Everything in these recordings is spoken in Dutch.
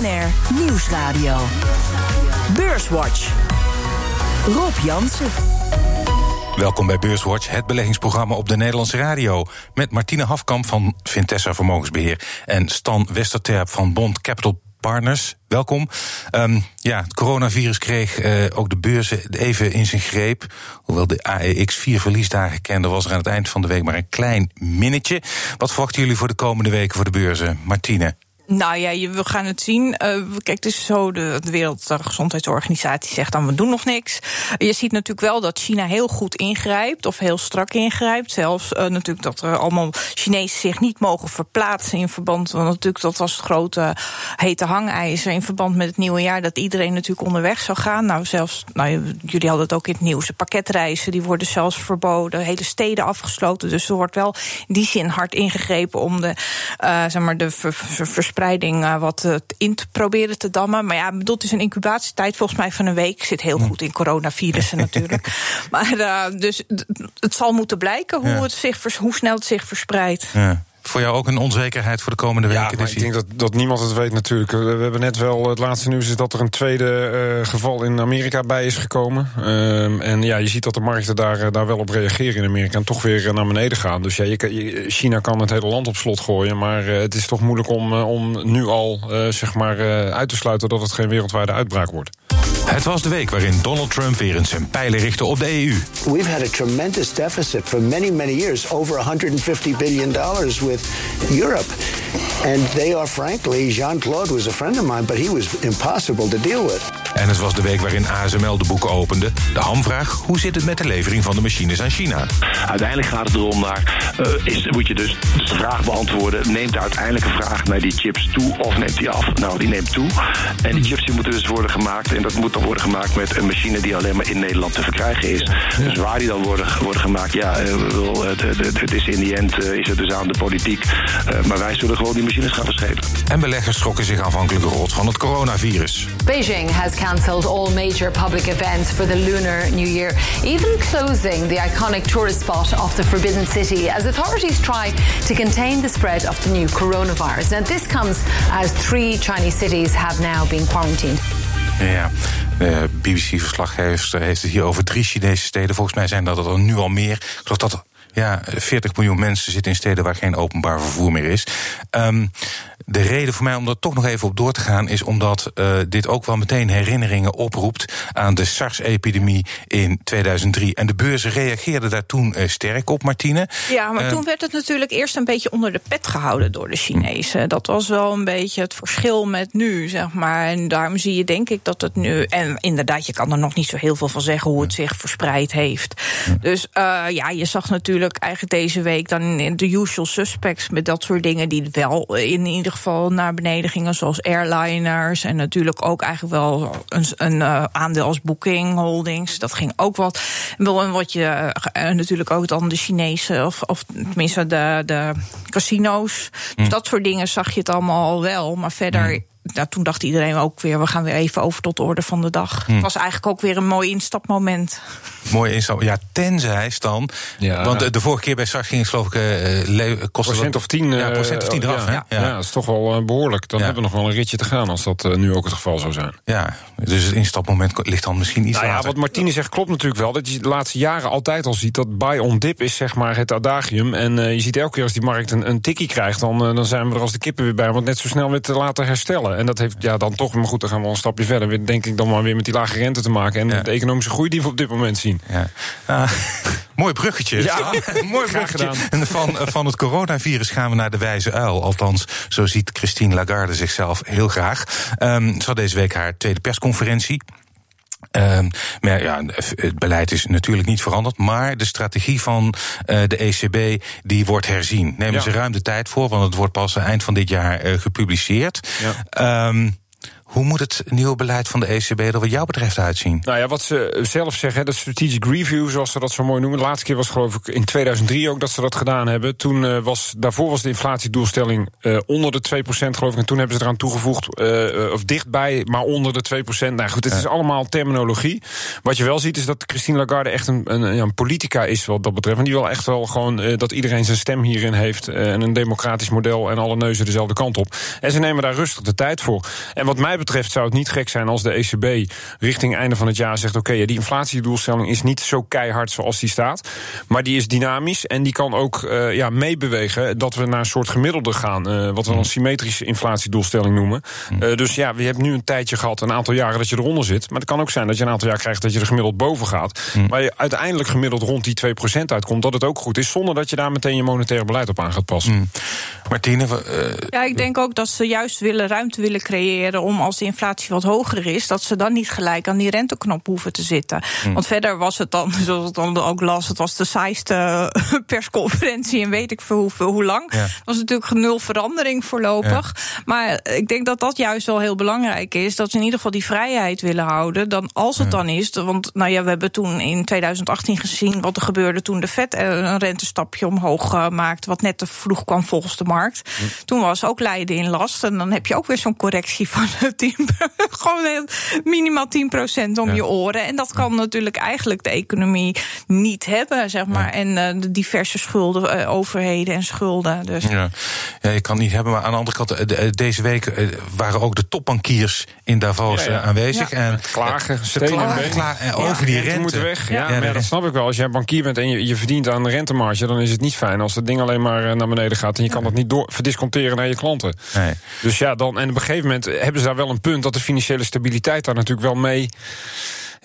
BNR Nieuwsradio. Beurswatch. Rob Jansen. Welkom bij Beurswatch, het beleggingsprogramma op de Nederlandse radio. Met Martine Hafkamp van Vintessa Vermogensbeheer en Stan Westerterp van Bond Capital Partners. Welkom. Um, ja, het coronavirus kreeg uh, ook de beurzen even in zijn greep. Hoewel de AEX vier verliesdagen kende, was er aan het eind van de week maar een klein minnetje. Wat verwachten jullie voor de komende weken voor de beurzen? Martine. Nou ja, we gaan het zien. Uh, kijk, het is zo, de, Wereldgezondheidsorganisatie zegt dan, we doen nog niks. Je ziet natuurlijk wel dat China heel goed ingrijpt, of heel strak ingrijpt. Zelfs uh, natuurlijk dat er allemaal Chinezen zich niet mogen verplaatsen in verband... want natuurlijk dat was het grote hete hangijzer in verband met het nieuwe jaar... dat iedereen natuurlijk onderweg zou gaan. Nou, zelfs, nou, jullie hadden het ook in het nieuws, de pakketreizen... die worden zelfs verboden, hele steden afgesloten. Dus er wordt wel in die zin hard ingegrepen om de, uh, zeg maar, de verspreiding uh, wat uh, in te proberen te dammen. Maar ja, bedoeld is een incubatietijd volgens mij van een week. Zit heel goed in coronavirussen natuurlijk. Maar uh, dus het zal moeten blijken hoe, het zich, hoe snel het zich verspreidt. Ja voor jou ook een onzekerheid voor de komende weken? Ja, ik denk dat, dat niemand het weet natuurlijk. We hebben net wel, het laatste nieuws is dat er een tweede uh, geval in Amerika bij is gekomen. Um, en ja, je ziet dat de markten daar, daar wel op reageren in Amerika en toch weer naar beneden gaan. Dus ja, je, China kan het hele land op slot gooien, maar uh, het is toch moeilijk om, om nu al zeg maar, uit te sluiten dat het geen wereldwijde uitbraak wordt. Het was de week waarin Donald Trump weer eens zijn pijlen richtte op de EU. We've had a tremendous deficit for many, many years, over 150 billion dollars with Europe. And they are frankly, Jean-Claude was a friend of mine, but he was impossible to deal with. En het was de week waarin ASML de boeken opende. De hamvraag, hoe zit het met de levering van de machines aan China? Uiteindelijk gaat het erom naar, uh, is, moet je dus de vraag beantwoorden... neemt de uiteindelijke vraag naar die chips toe of neemt die af? Nou, die neemt toe. En die chips die moeten dus worden gemaakt... en dat moet dan worden gemaakt met een machine die alleen maar in Nederland te verkrijgen is. Ja. Dus waar die dan worden, worden gemaakt, ja, uh, het, het, het, is in die end uh, is het dus aan de politiek. Uh, maar wij zullen gewoon die machines gaan verschepen. En beleggers schrokken zich aanvankelijk rot van het coronavirus. Beijing has cancelled all major public events for the Lunar New Year, even closing the iconic tourist spot of the Forbidden City as authorities try to contain the spread of the new coronavirus. Now, this comes as three Chinese cities have now been quarantined. Ja, de BBC-verslaggever heeft het hier over drie Chinese steden. Volgens mij zijn dat er nu al meer. Ik geloof dat ja, 40 miljoen mensen zitten in steden waar geen openbaar vervoer meer is. Um, de reden voor mij om er toch nog even op door te gaan is omdat uh, dit ook wel meteen herinneringen oproept aan de SARS-epidemie in 2003. En de beurzen reageerden daar toen uh, sterk op, Martine. Ja, maar uh, toen werd het natuurlijk eerst een beetje onder de pet gehouden door de Chinezen. Dat was wel een beetje het verschil met nu, zeg maar. En daarom zie je denk ik dat het nu. En inderdaad, je kan er nog niet zo heel veel van zeggen hoe het zich verspreid heeft. Dus ja, je zag natuurlijk eigenlijk deze week dan de usual suspects met dat soort dingen die wel in ieder geval naar beneden gingen, zoals airliners en natuurlijk ook eigenlijk wel een, een uh, aandeel als Booking Holdings. Dat ging ook wat. En wat je uh, natuurlijk ook dan de Chinese, of, of tenminste de, de casino's. Mm. Dus dat soort dingen zag je het allemaal al wel. Maar verder. Nou, toen dacht iedereen ook weer, we gaan weer even over tot de orde van de dag. Hm. Het was eigenlijk ook weer een mooi instapmoment. Mooi instap, ja, tenzij Stan. Ja. Want de, de vorige keer bij SARS ging het geloof ik... Uh, kostte procent wat, of tien. Ja, procent of tien uh, eraf, ja, ja. ja, dat is toch wel uh, behoorlijk. Dan ja. hebben we nog wel een ritje te gaan als dat uh, nu ook het geval zou zijn. Ja, dus het instapmoment ligt dan misschien iets nou later. Ja, wat Martine zegt klopt natuurlijk wel. Dat je de laatste jaren altijd al ziet dat buy on dip is zeg maar het adagium. En je ziet elke keer als die markt een, een tikkie krijgt... Dan, dan zijn we er als de kippen weer bij om het net zo snel weer te laten herstellen. En dat heeft ja, dan toch, maar goed, dan gaan we een stapje verder. Weer, denk ik dan maar weer met die lage rente te maken. En ja. de economische groei die we op dit moment zien. Ja. Uh, mooi bruggetje. Ja, mooi bruggetje. En van, van het coronavirus gaan we naar de wijze uil. Althans, zo ziet Christine Lagarde zichzelf heel graag. Um, ze had deze week haar tweede persconferentie. Um, maar ja, het beleid is natuurlijk niet veranderd, maar de strategie van uh, de ECB die wordt herzien. Nemen ja. ze ruim de tijd voor, want het wordt pas eind van dit jaar uh, gepubliceerd. Ja. Um, Hoe moet het nieuwe beleid van de ECB er wat jou betreft uitzien? Nou ja, wat ze zelf zeggen, de strategic review, zoals ze dat zo mooi noemen. De laatste keer was geloof ik in 2003 ook dat ze dat gedaan hebben. Toen uh, was, daarvoor was de inflatiedoelstelling uh, onder de 2% geloof ik. En toen hebben ze eraan toegevoegd, uh, of dichtbij, maar onder de 2%. Nou goed, het is allemaal terminologie. Wat je wel ziet is dat Christine Lagarde echt een, een, een politica is wat dat betreft. En die wil echt wel gewoon dat iedereen zijn stem hierin heeft. en een democratisch model en alle neuzen dezelfde kant op. En ze nemen daar rustig de tijd voor. En wat mij betreft zou het niet gek zijn als de ECB richting einde van het jaar zegt: oké, okay, die inflatiedoelstelling is niet zo keihard zoals die staat. Maar die is dynamisch en die kan ook uh, ja, meebewegen dat we naar een soort gemiddelde gaan. Uh, wat we een symmetrische inflatiedoelstelling noemen. Uh, dus ja, we hebben nu een tijdje gehad, een aantal jaren dat je eronder zit. Maar het kan ook zijn dat je een aantal jaar krijgt dat je er gemiddeld boven gaat. Mm. Maar je uiteindelijk gemiddeld rond die 2% uitkomt, dat het ook goed is. Zonder dat je daar meteen je monetaire beleid op aan gaat passen. Mm. Martine? ja, ik denk ook dat ze juist willen ruimte willen creëren om als de inflatie wat hoger is, dat ze dan niet gelijk aan die renteknop hoeven te zitten. Mm. Want verder was het dan, zoals ik dan ook las, het was de saaiste persconferentie en weet ik veel hoe, hoe lang. Ja. Het was natuurlijk nul verandering voorlopig. Ja. Maar ik denk dat dat juist wel heel belangrijk is. Dat ze in ieder geval die vrijheid willen houden. Dan als het ja. dan is. Want nou ja, we hebben toen in 2018 gezien wat er gebeurde toen de Fed een rentestapje omhoog maakte. Wat net te vroeg kwam volgens de markt. Toen was ook Leiden in last. En dan heb je ook weer zo'n correctie van 10, gewoon minimaal 10% om je oren. En dat kan natuurlijk eigenlijk de economie niet hebben, zeg maar. En uh, de diverse schulden, uh, overheden en schulden. Dus. Ja. ja, je kan het niet hebben. Maar aan de andere kant, uh, deze week waren ook de topbankiers in Davos ja, ja. aanwezig. Ja. En klagen, ze klagen, klagen over die rente. moeten weg. Ja, maar dat snap ik wel. Als jij bankier bent en je, je verdient aan de rentemarge, dan is het niet fijn als het ding alleen maar naar beneden gaat en je kan dat niet door verdisconteren naar je klanten. Nee. Dus ja, dan en op een gegeven moment hebben ze daar wel een punt dat de financiële stabiliteit daar natuurlijk wel mee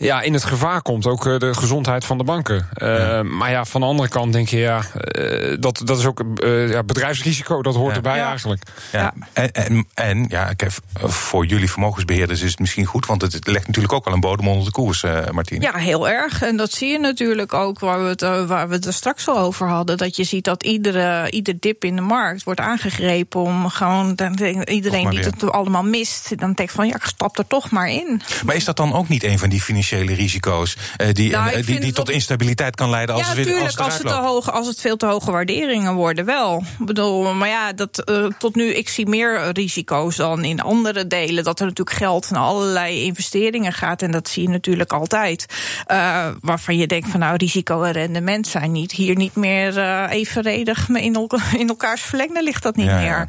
ja, in het gevaar komt. Ook uh, de gezondheid van de banken. Uh, ja. Maar ja, van de andere kant denk je, ja, uh, dat, dat is ook ja, bedrijfsrisico. Dat hoort ja. erbij ja. eigenlijk. Ja. En, en, en ja, kijk, voor jullie vermogensbeheerders is het misschien goed. Want het legt natuurlijk ook wel een bodem onder de koers, Martine. Ja, heel erg. En dat zie je natuurlijk ook waar we het, waar we het er straks al over hadden. Dat je ziet dat iedere, ieder dip in de markt wordt aangegrepen om gewoon iedereen die het allemaal mist. Dan denkt van ja, ik stap er toch maar in. Maar is dat dan ook niet een van die financiële risico's uh, die, nou, uh, die, die tot instabiliteit kan leiden als ja, het weer tuurlijk, als, het, te hoog, als het veel te hoge waarderingen worden, wel. Ik bedoel, maar ja, dat, uh, tot nu, ik zie meer risico's dan in andere delen. Dat er natuurlijk geld naar allerlei investeringen gaat. En dat zie je natuurlijk altijd. waarvan je denkt van nou, risico en rendement zijn niet hier niet meer evenredig in, el in elkaars verlengde ligt dat niet ja, meer. Ja.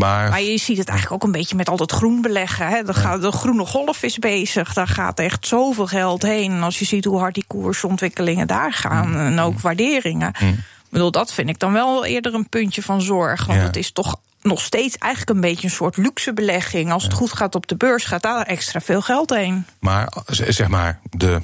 Maar, maar, je ziet het eigenlijk ook een beetje met al dat groen beleggen. Hè. De, ja. de groene golf is bezig. Daar gaat echt zoveel geld heen. En als je ziet hoe hard die koersontwikkelingen daar gaan. Mm. En ook waarderingen. Mm. Ik bedoel, dat vind ik dan wel eerder een puntje van zorg. Want ja. het is toch nog steeds eigenlijk een beetje een soort luxe belegging. Als het goed gaat op de beurs, gaat daar extra veel geld heen. Maar zeg maar, de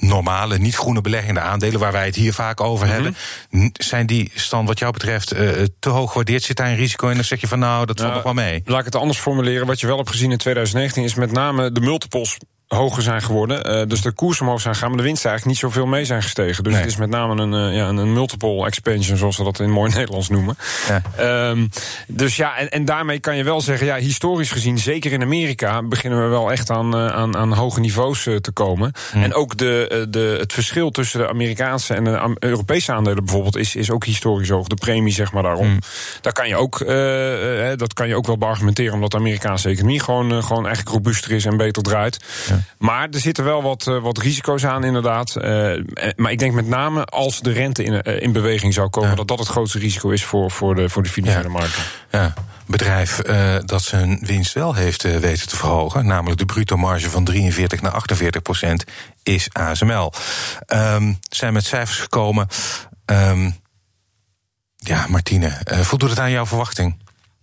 normale, niet groene beleggende aandelen, waar wij het hier vaak over mm -hmm. hebben, zijn die stand wat jou betreft uh, te hoog gewaardeerd? Zit daar een risico in? Dan zeg je van nou, dat valt nog wel mee. Laat ik het anders formuleren. Wat je wel hebt gezien in 2019 is met name de multiples hoger zijn geworden. Uh, dus de koers omhoog zijn gegaan, maar de winsten eigenlijk niet zoveel mee zijn gestegen. Dus nee. het is met name een, uh, ja, een multiple expansion, zoals we dat in mooi Nederlands noemen. Ja. Um, dus ja, en, en daarmee kan je wel zeggen, ja, historisch gezien, zeker in Amerika, beginnen we wel echt aan, uh, aan, aan hoge niveaus te komen. Mm. En ook de, de, het verschil tussen de Amerikaanse en de Europese aandelen bijvoorbeeld is, is ook historisch hoog. De premie, zeg maar, daarom. Mm. Daar kan je ook, dat kan je ook wel beargumenteren, omdat de Amerikaanse economie gewoon, gewoon eigenlijk robuuster is en beter draait. Ja. Maar er zitten wel wat, uh, wat risico's aan, inderdaad. Uh, maar ik denk met name als de rente in, uh, in beweging zou komen, ja. dat dat het grootste risico is voor, voor, de, voor de financiële markten. Ja. Bedrijf dat zijn winst wel heeft weten te verhogen, namelijk de bruto marge van 43 naar 48 procent, is ASML. Um, zijn met cijfers gekomen. Um, ja, Martine, voldoet het aan jouw verwachting?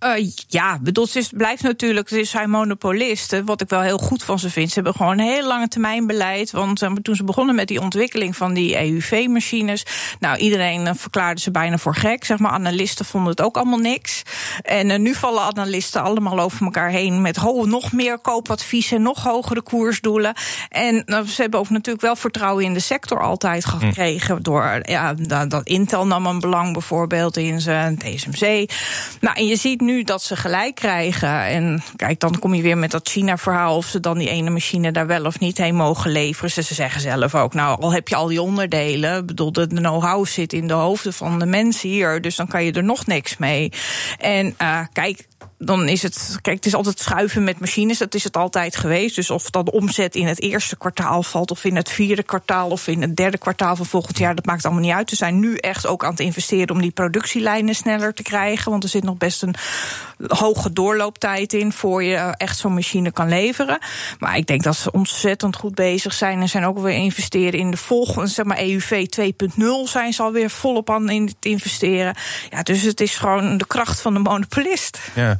Uh, ja, bedoel, ze blijft natuurlijk, ze zijn monopolisten. Wat ik wel heel goed van ze vind. Ze hebben gewoon een heel lange termijn beleid. Want uh, toen ze begonnen met die ontwikkeling van die EUV-machines. Nou, iedereen uh, verklaarde ze bijna voor gek. Zeg maar, analisten vonden het ook allemaal niks. En nu vallen analisten allemaal over elkaar heen. Met nog meer koopadviezen, nog hogere koersdoelen. En ze hebben ook natuurlijk wel vertrouwen in de sector altijd gekregen. Hm. Door, ja, dat, dat Intel nam een belang bijvoorbeeld in ze, TSMC. Nou, en je ziet nu nu dat ze gelijk krijgen. En kijk, dan kom je weer met dat China-verhaal. Of ze dan die ene machine daar wel of niet heen mogen leveren. Ze, ze zeggen zelf ook, nou, al heb je al die onderdelen. Bedoel, de know-how zit in de hoofden van de mensen hier. Dus dan kan je er nog niks mee. En uh, kijk, dan is het. Kijk, het is altijd schuiven met machines. Dat is het altijd geweest. Dus of dat omzet in het eerste kwartaal valt, of in het vierde kwartaal, of in het derde kwartaal van volgend jaar, dat maakt allemaal niet uit. We zijn nu echt ook aan het investeren om die productielijnen sneller te krijgen. Want er zit nog best een hoge doorlooptijd in voor je echt zo'n machine kan leveren. Maar ik denk dat ze ontzettend goed bezig zijn en zijn ook weer investeren in de volgende, zeg maar EUV 2.0 zijn ze alweer volop aan in het investeren. Ja, dus het is gewoon de kracht van de monopolist. Ja.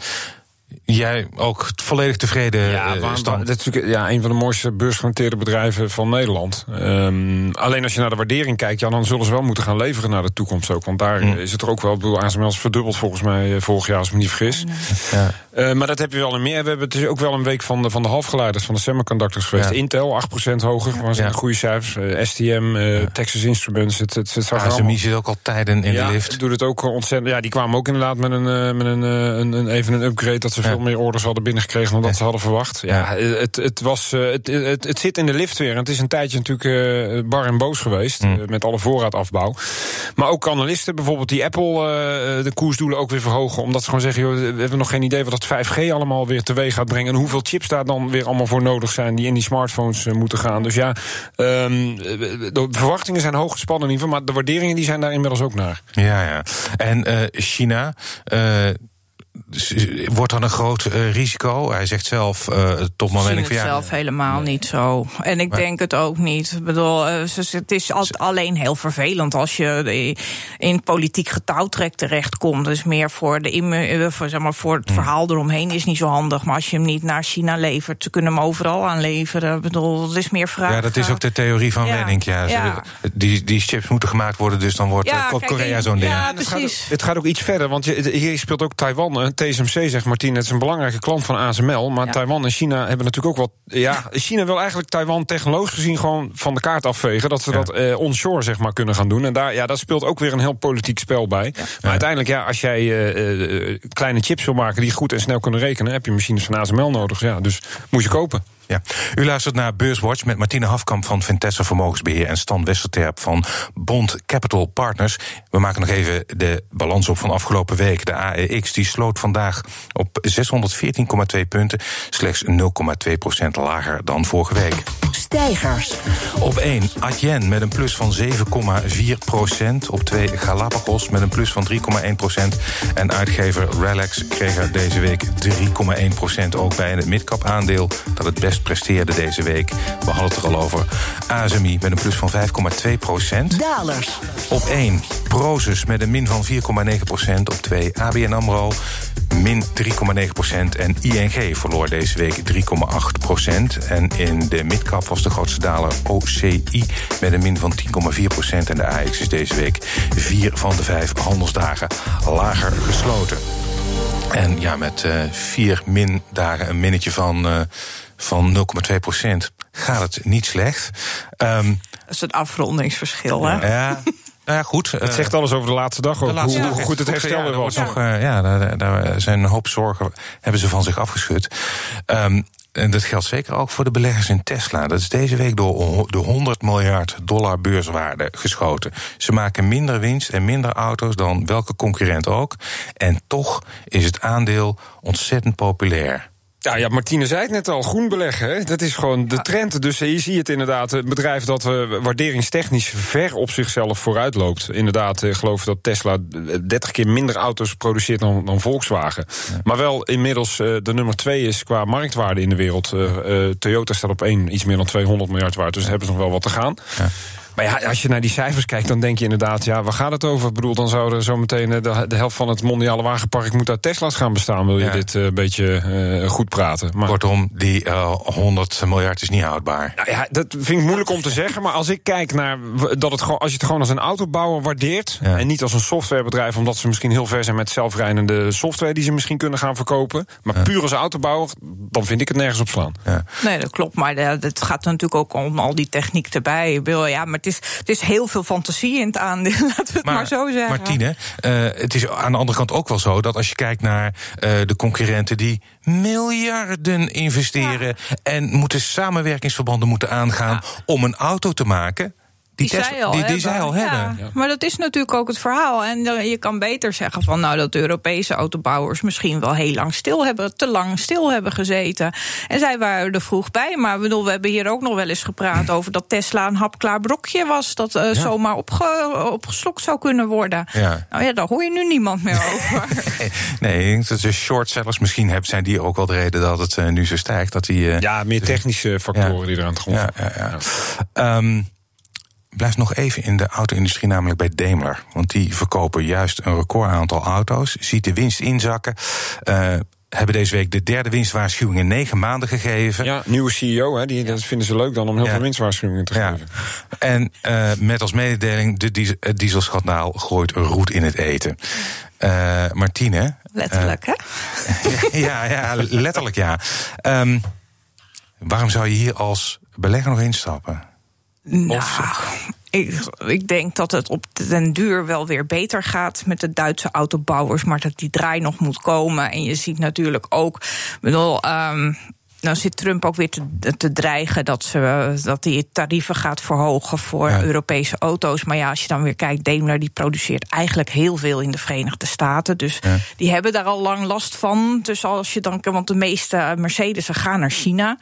Jij ook volledig tevreden? Ja, uh, dat is natuurlijk ja, een van de mooiste beursgenoteerde bedrijven van Nederland. Um, alleen als je naar de waardering kijkt, ja, dan zullen ze wel moeten gaan leveren naar de toekomst ook. Want daar mm. is het er ook wel. Ik bedoel, ASML is verdubbeld volgens mij vorig jaar, als ik me niet vergis. Ja. Uh, maar dat heb je wel in meer. We hebben het is ook wel een week van de, van de halfgeleiders, van de semiconductors geweest. Ja. Intel 8% hoger, was ja. goede cijfers. Uh, STM, ja. Texas Instruments. Het, het, het ASMI zit ook al tijden in de lift. doet het ook ontzettend. Ja, die kwamen ook inderdaad met een, met een, een, een even een upgrade dat ze veel meer orders hadden binnengekregen dan dat ze hadden verwacht. Ja, het, het, was, het, het, het zit in de lift weer. En het is een tijdje natuurlijk bar en boos geweest. Mm. Met alle voorraadafbouw. Maar ook analisten, bijvoorbeeld die Apple, de koersdoelen ook weer verhogen. Omdat ze gewoon zeggen, joh, we hebben nog geen idee wat dat 5G allemaal weer teweeg gaat brengen. En hoeveel chips daar dan weer allemaal voor nodig zijn die in die smartphones moeten gaan. Dus ja, um, de verwachtingen zijn hoog gespannen in ieder geval. Maar de waarderingen die zijn daar inmiddels ook naar. Ja, ja. En China wordt dan een groot uh, risico? Hij zegt zelf uh, tot moment ik van ja. zelf helemaal nee. niet zo. En ik maar, denk het ook niet. Ik bedoel, uh, het is alleen heel vervelend als je in politiek getouwtrek terechtkomt. Dus meer voor, de, voor, zeg maar, voor het hmm. verhaal eromheen is niet zo handig. Maar als je hem niet naar China levert, ze kunnen hem overal aanleveren. Ik bedoel, het is meer vraag. Ja, dat is ook de theorie van ja. Wenning. Ja, ja. Die, die chips moeten gemaakt worden, dus dan wordt ja, Korea zo'n ding. Ja, het precies. Gaat, het gaat ook iets verder, want je, hier speelt ook Taiwan TSMC, zegt Martien, het is een belangrijke klant van ASML. Maar ja. Taiwan en China hebben natuurlijk ook wat. Ja, China wil eigenlijk Taiwan technologisch gezien gewoon van de kaart afvegen. Dat ze ja. dat uh, onshore zeg maar kunnen gaan doen. En daar, ja, dat speelt ook weer een heel politiek spel bij. Ja. Maar uiteindelijk, ja, als jij uh, uh, kleine chips wil maken die goed en snel kunnen rekenen, heb je machines van ASML nodig. Ja, dus moet je kopen. Ja. U luistert naar Beurswatch met Martine Hafkamp van Vintessa Vermogensbeheer en Stan Westerterp van Bond Capital Partners. We maken nog even de balans op van afgelopen week. De AEX die sloot vandaag op 614,2 punten, slechts 0,2 procent lager dan vorige week. Op 1 Adyen met een plus van 7,4 procent. Op 2 Galapagos met een plus van 3,1 procent. En uitgever Relax kreeg er deze week 3,1 procent ook bij. En het midcap aandeel dat het best presteerde deze week. We hadden het er al over. ASMI met een plus van 5,2 procent. Dalers. Op 1 Prozus met een min van 4,9 procent. Op 2 ABN AMRO min 3,9 procent. En ING verloor deze week 3,8 procent. En in de midcap was de grootste daler OCI met een min van 10,4 procent. En de AX is deze week vier van de vijf handelsdagen lager gesloten. En ja, met uh, vier mindagen een minnetje van, uh, van 0,2 procent gaat het niet slecht. Um, dat is het afrondingsverschil, hè? Ja. Nou ja, goed. Het zegt alles over de laatste dag ook. Laatste hoe, dag goed het herstel ja, was. Nog, uh, ja, daar, daar, zijn een hoop zorgen, hebben ze van zich afgeschud. Um, en dat geldt zeker ook voor de beleggers in Tesla. Dat is deze week door de 100 miljard dollar beurswaarde geschoten. Ze maken minder winst en minder auto's dan welke concurrent ook. En toch is het aandeel ontzettend populair. Ja, ja, Martine zei het net al, groen beleggen, hè? dat is gewoon de trend. Dus je ziet het inderdaad, een bedrijf dat uh, waarderingstechnisch ver op zichzelf vooruit loopt. Inderdaad, ik geloof dat Tesla 30 keer minder auto's produceert dan, dan Volkswagen. Ja. Maar wel inmiddels uh, de nummer twee is qua marktwaarde in de wereld. Uh, Toyota staat op één, iets meer dan 200 miljard waard, dus daar hebben ze nog wel wat te gaan. Ja. Maar ja, als je naar die cijfers kijkt, dan denk je inderdaad, ja, waar gaat het over? Ik bedoel, dan zou er zo meteen de, de helft van het mondiale wagenpark moet uit Tesla's gaan bestaan. Wil je ja. dit een uh, beetje uh, goed praten? Maar, Kortom, die uh, 100 miljard is niet houdbaar. Nou ja, dat vind ik moeilijk om te zeggen. Maar als ik kijk naar dat het gewoon, als je het gewoon als een autobouwer waardeert. Ja. En niet als een softwarebedrijf, omdat ze misschien heel ver zijn met zelfrijdende software die ze misschien kunnen gaan verkopen. Maar puur als autobouwer, dan vind ik het nergens op slaan. Nee, dat klopt. Maar het gaat natuurlijk ook om al die techniek erbij. Ja, maar het is, het is heel veel fantasie in het aandeel, laten we het maar, zo zeggen. Martine, uh, het is aan de andere kant ook wel zo dat als je kijkt naar uh, de concurrenten die miljarden investeren en moeten samenwerkingsverbanden moeten aangaan ja. om een auto te maken die, die, zij al, die, die zij al hebben. Ja. Maar dat is natuurlijk ook het verhaal. En je kan beter zeggen van nou dat de Europese autobouwers misschien wel heel lang stil hebben, te lang stil hebben gezeten. En zij waren er vroeg bij. Maar bedoel, we hebben hier ook nog wel eens gepraat over dat Tesla een hapklaar brokje was. Dat uh, ja. zomaar opge, opgeslokt zou kunnen worden. Ja. Nou ja, daar hoor je nu niemand meer over. nee, dat de short sellers misschien hebben, zijn die ook wel de reden dat het uh, nu zo stijgt. Dat die, uh, ja, meer technische factoren die er aan het grond ja, ja, ja. Um, blijf nog even in de auto-industrie, namelijk bij Daimler. Want die verkopen juist een record aantal auto's. Ziet de winst inzakken. Uh, hebben deze week de derde winstwaarschuwing in negen maanden gegeven. Ja, nieuwe CEO, hè, die, dat vinden ze leuk dan om heel ja. veel winstwaarschuwingen te ja. geven. En uh, met als mededeling, de diesel, het dieselschandaal gooit roet in het eten. Uh, Martine. Letterlijk, hè? ja, ja, letterlijk ja. Um, waarom zou je hier als belegger nog instappen? Nou, ik, ik, denk dat het op den duur wel weer beter gaat met de Duitse autobouwers, maar dat die draai nog moet komen. En je ziet natuurlijk ook, bedoel, um, nou zit Trump ook weer te, te dreigen dat, ze, dat hij tarieven gaat verhogen voor ja. Europese auto's. Maar ja, als je dan weer kijkt, Daimler die produceert eigenlijk heel veel in de Verenigde Staten. Dus ja. die hebben daar al lang last van. Dus als je dan, want de meeste Mercedes gaan naar China.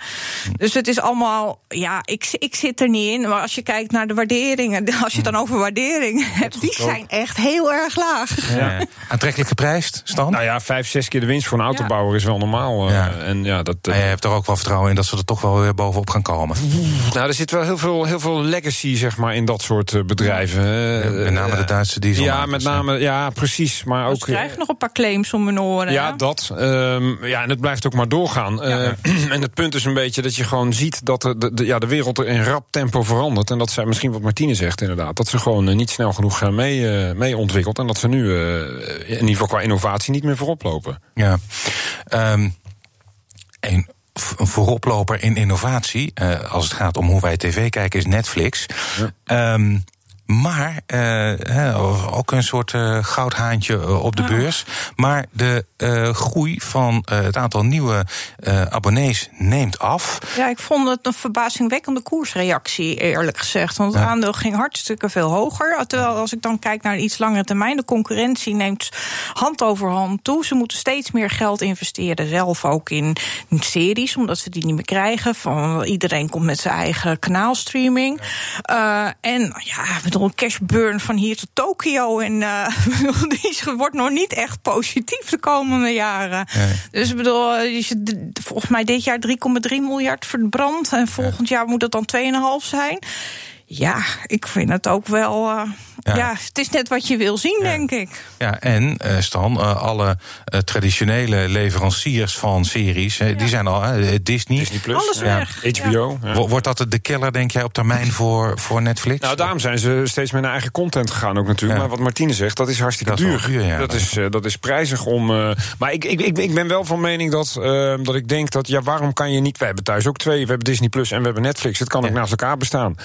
Dus het is allemaal, ja, ik, ik zit er niet in. Maar als je kijkt naar de waarderingen, als je het dan over waarderingen hebt, die zijn echt heel erg laag. Ja. Aantrekkelijk geprijsd, Stan? Nou ja, vijf, zes keer de winst voor een autobouwer is wel normaal. Uh, en ja, dat, je hebt er ook wel vertrouwen in dat ze er toch wel weer bovenop gaan komen. Nou, er zit wel heel veel, heel veel legacy zeg maar, in dat soort uh, bedrijven. Ja, met name de Duitse diesel. Ja, met name, ja, precies. Maar ook. Ze krijgen nog een paar claims om hun oren. Ja, dat. Um, ja, en het blijft ook maar doorgaan. Ja. Uh, en het punt is een beetje dat je gewoon ziet dat de, de, de, ja, de wereld er in rap tempo verandert. En dat zij misschien wat Martine zegt, inderdaad. Dat ze gewoon niet snel genoeg gaan mee, uh, mee ontwikkeld. En dat ze nu in ieder geval qua innovatie niet meer voorop lopen. Ja. Um, een vooroploper in innovatie, uh, als het gaat om hoe wij tv kijken, is Netflix. Ja. Um, maar uh, ook een soort uh, goudhaantje op de beurs. Maar de groei van het aantal nieuwe abonnees neemt af. Ja, ik vond het een verbazingwekkende koersreactie, eerlijk gezegd. Want het ja. aandeel ging hartstikke veel hoger. Terwijl als ik dan kijk naar iets langere termijn, de concurrentie neemt hand over hand toe. Ze moeten steeds meer geld investeren, zelf ook in series, omdat ze die niet meer krijgen. Van, iedereen komt met zijn eigen kanaalstreaming. Ja. en ja, bedoel een cash burn van hier tot Tokio. En uh, die wordt nog niet echt positief de komende jaren. Nee. Dus ik bedoel, volgens mij dit jaar 3,3 miljard verbrand. En volgend ja. jaar moet het dan 2,5 zijn. Ja, ik vind het ook wel. Uh, ja. ja. het is net wat je wil zien, ja. denk ik. Ja, en uh, Stan, uh, alle traditionele leveranciers van series, ja. die zijn al Disney. Disney Plus, Alles weg. HBO. Wordt dat de killer, denk jij, op termijn voor, voor Netflix? Nou, daarom zijn ze steeds met hun eigen content gegaan ook natuurlijk. Maar wat Martine zegt, dat is hartstikke dat duur. Is duur dat, is, dat is prijzig om. maar ik, ik, ik, ik, ben wel van mening dat, dat ik denk dat, ja, waarom kan je niet. Wij hebben thuis ook twee. We hebben Disney Plus en we hebben Netflix. Het kan ook naast elkaar bestaan.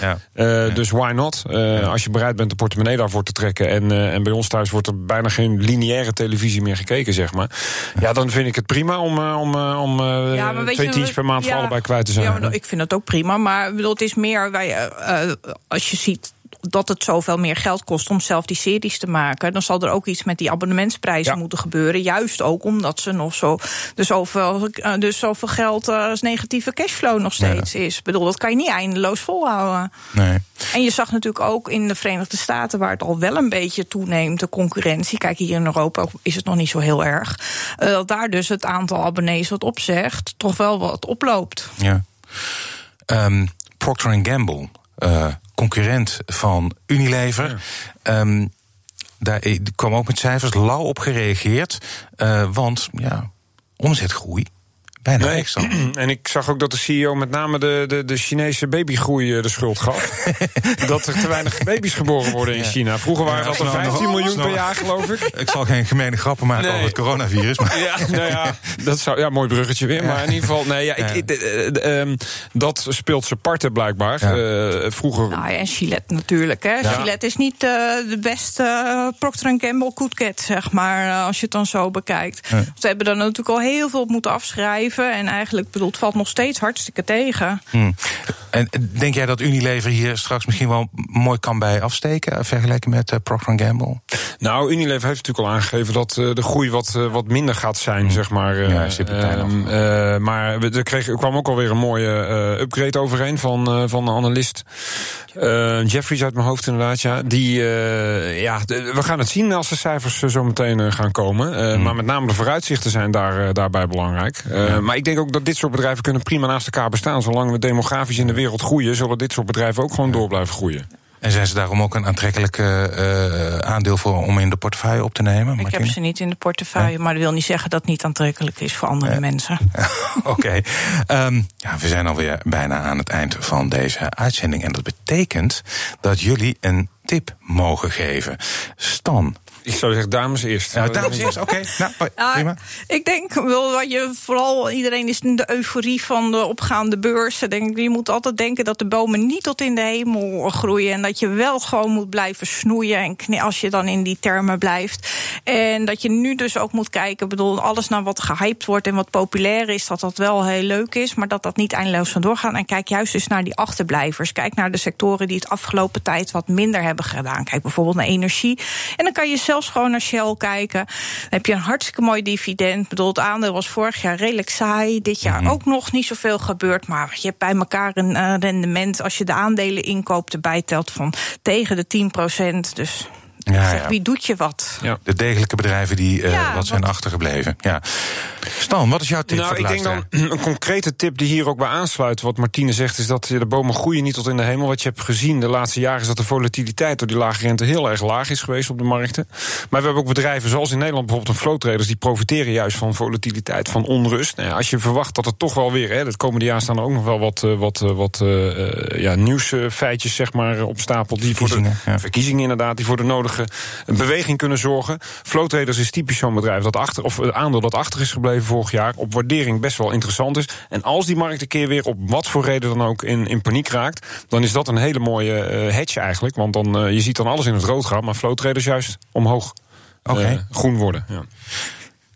Dus why not? Als je bereid bent de portemonnee daarvoor te trekken. En, uh, en bij ons thuis wordt er bijna geen lineaire televisie meer gekeken, zeg maar. Ja, dan vind ik het prima om, uh, om, uh, om ja, twee tientjes per maand ja, voor allebei kwijt te zijn. Ja, ik vind dat ook prima. Maar bedoel, het is meer, wij, als je ziet dat het zoveel meer geld kost om zelf die series te maken, dan zal er ook iets met die abonnementsprijzen ja. moeten gebeuren. Juist ook omdat ze nog zo, dus zoveel, dus zoveel geld als negatieve cashflow nog steeds ja. is. Ik bedoel, dat kan je niet eindeloos volhouden. Nee. En je zag natuurlijk ook in de Verenigde Staten, waar het al wel een beetje toeneemt, de concurrentie. Kijk, hier in Europa is het nog niet zo heel erg. Dat daar dus het aantal abonnees wat opzegt, toch wel wat oploopt. Ja. Um, Procter Gamble. Uh, concurrent van Unilever. Ja. Um, daar kwam ook met cijfers lauw op gereageerd. Uh, want ja, omzetgroei Bijna Nee. En ik zag ook dat de CEO met name de, de, de Chinese babygroei eh, de schuld gaf. dat er te weinig baby's geboren worden in China. Vroeger waren Ja, dat er snel 15 nog- miljoen per jaar, geloof ik. Ik zal geen gemene grappen maken Nee. over het coronavirus. Maar Ja, nou ja, dat zou, ja, mooi bruggetje weer. Maar in ieder geval, nee, ja, ik, ik- eh, eh, ehm, dat speelt zijn parten blijkbaar. Ja. Eh, vroeger. Nou ja, en Gillette natuurlijk. Hè. Gillette is niet de beste Procter Gamble Cootcat, zeg maar, als je het dan zo bekijkt. Ze hebben er natuurlijk al heel veel op moeten afschrijven. En eigenlijk, bedoel, het valt nog steeds hartstikke tegen. Hm. En denk jij dat Unilever hier straks misschien wel mooi kan bij afsteken... eh, vergeleken met eh, Procter Gamble? Nou, Unilever heeft natuurlijk al aangegeven dat eh, de groei wat, wat minder gaat zijn, zeg maar. Ja, ehm, eh, maar we- er, kreeg, er kwam ook alweer een mooie upgrade overheen van, eh, van een analist. Jeffries uit mijn hoofd inderdaad, ja. Die, ja, we gaan het zien als de cijfers zo meteen gaan komen. Hmm. Maar met name de vooruitzichten zijn daar, daarbij belangrijk. Maar ik denk ook dat dit soort bedrijven kunnen prima naast elkaar bestaan. Zolang we demografisch in de wereld groeien, zullen dit soort bedrijven ook gewoon door blijven groeien. En zijn ze daarom ook een aantrekkelijk eh, eh, aandeel voor om in de portefeuille op te nemen? Ik heb ze niet in de portefeuille, maar dat wil niet zeggen dat het niet aantrekkelijk is voor andere mensen. Oké. Ehm, ja, we zijn alweer bijna aan het eind van deze uitzending. En dat betekent dat jullie een tip mogen geven. Stan. Ik zou zeggen, dames eerst. Ja, dames eerst, oké. Nou, Ah, prima. ik denk wel wat je vooral iedereen is in de euforie van de opgaande beurzen. Denk, ik, je moet altijd denken dat de bomen niet tot in de hemel groeien. En dat je wel gewoon moet blijven snoeien. En als je dan in die termen blijft. En dat je nu dus ook moet kijken. Ik bedoel, alles naar wat gehyped wordt en wat populair is, dat dat wel heel leuk is. Maar dat dat niet eindeloos van doorgaan. En kijk juist eens naar die achterblijvers. Kijk naar de sectoren die het afgelopen tijd wat minder hebben gedaan. Kijk bijvoorbeeld naar energie. En dan kan je zelfs gewoon naar Shell kijken. Dan heb je een hartstikke mooi dividend. Ik bedoel, het aandeel was vorig jaar redelijk saai. Dit jaar ook nog niet zoveel gebeurd. Maar je hebt bij elkaar een eh, rendement. Als je de aandelen inkoopt erbij telt van tegen de 10 Dus Ja, zeg, ja. wie doet je wat? Ja. De degelijke bedrijven die eh, Ja, wat zijn wat- achtergebleven. Ja. Stan, wat is jouw tip Nou, voor de ik denk dan een concrete tip die hier ook bij aansluit. Wat Martine zegt, is dat de bomen groeien niet tot in de hemel. Wat je hebt gezien de laatste jaren is dat de volatiliteit door die lage rente heel erg laag is geweest op de markten. Maar we hebben ook bedrijven zoals in Nederland bijvoorbeeld een flow traders die profiteren juist van volatiliteit, van onrust. Nou ja, als je verwacht dat er toch wel weer, hè, het komende jaar staan er ook nog wel wat, eh, wat, eh, wat eh, eh, ja, nieuwsfeitjes zeg maar, op stapel. Die voor de verkiezingen inderdaad, die voor de nodige beweging kunnen zorgen. Flow traders is typisch zo'n bedrijf dat achter, of een aandeel dat achter is gebleven vorig jaar, op waardering best wel interessant is. En als die markt een keer weer op wat voor reden dan ook in, in paniek raakt, dan is dat een hele mooie eh, hedge eigenlijk. Want dan, eh, je ziet dan alles in het rood gaan, maar flow traders juist omhoog. Eh, groen worden. Ja.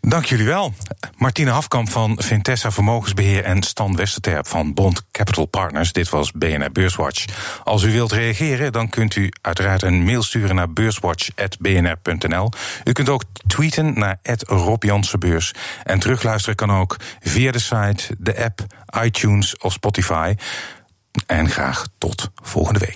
Dank jullie wel. Martine Hafkamp van Vintessa Vermogensbeheer en Stan Westerterp van Bond Capital Partners. Dit was BNR Beurswatch. Als u wilt reageren, dan kunt u uiteraard een mail sturen naar beurswatch.bnr.nl. U kunt ook tweeten naar Rob Jansenbeurs. En terugluisteren kan ook via de site, de app, iTunes of Spotify. En graag tot volgende week.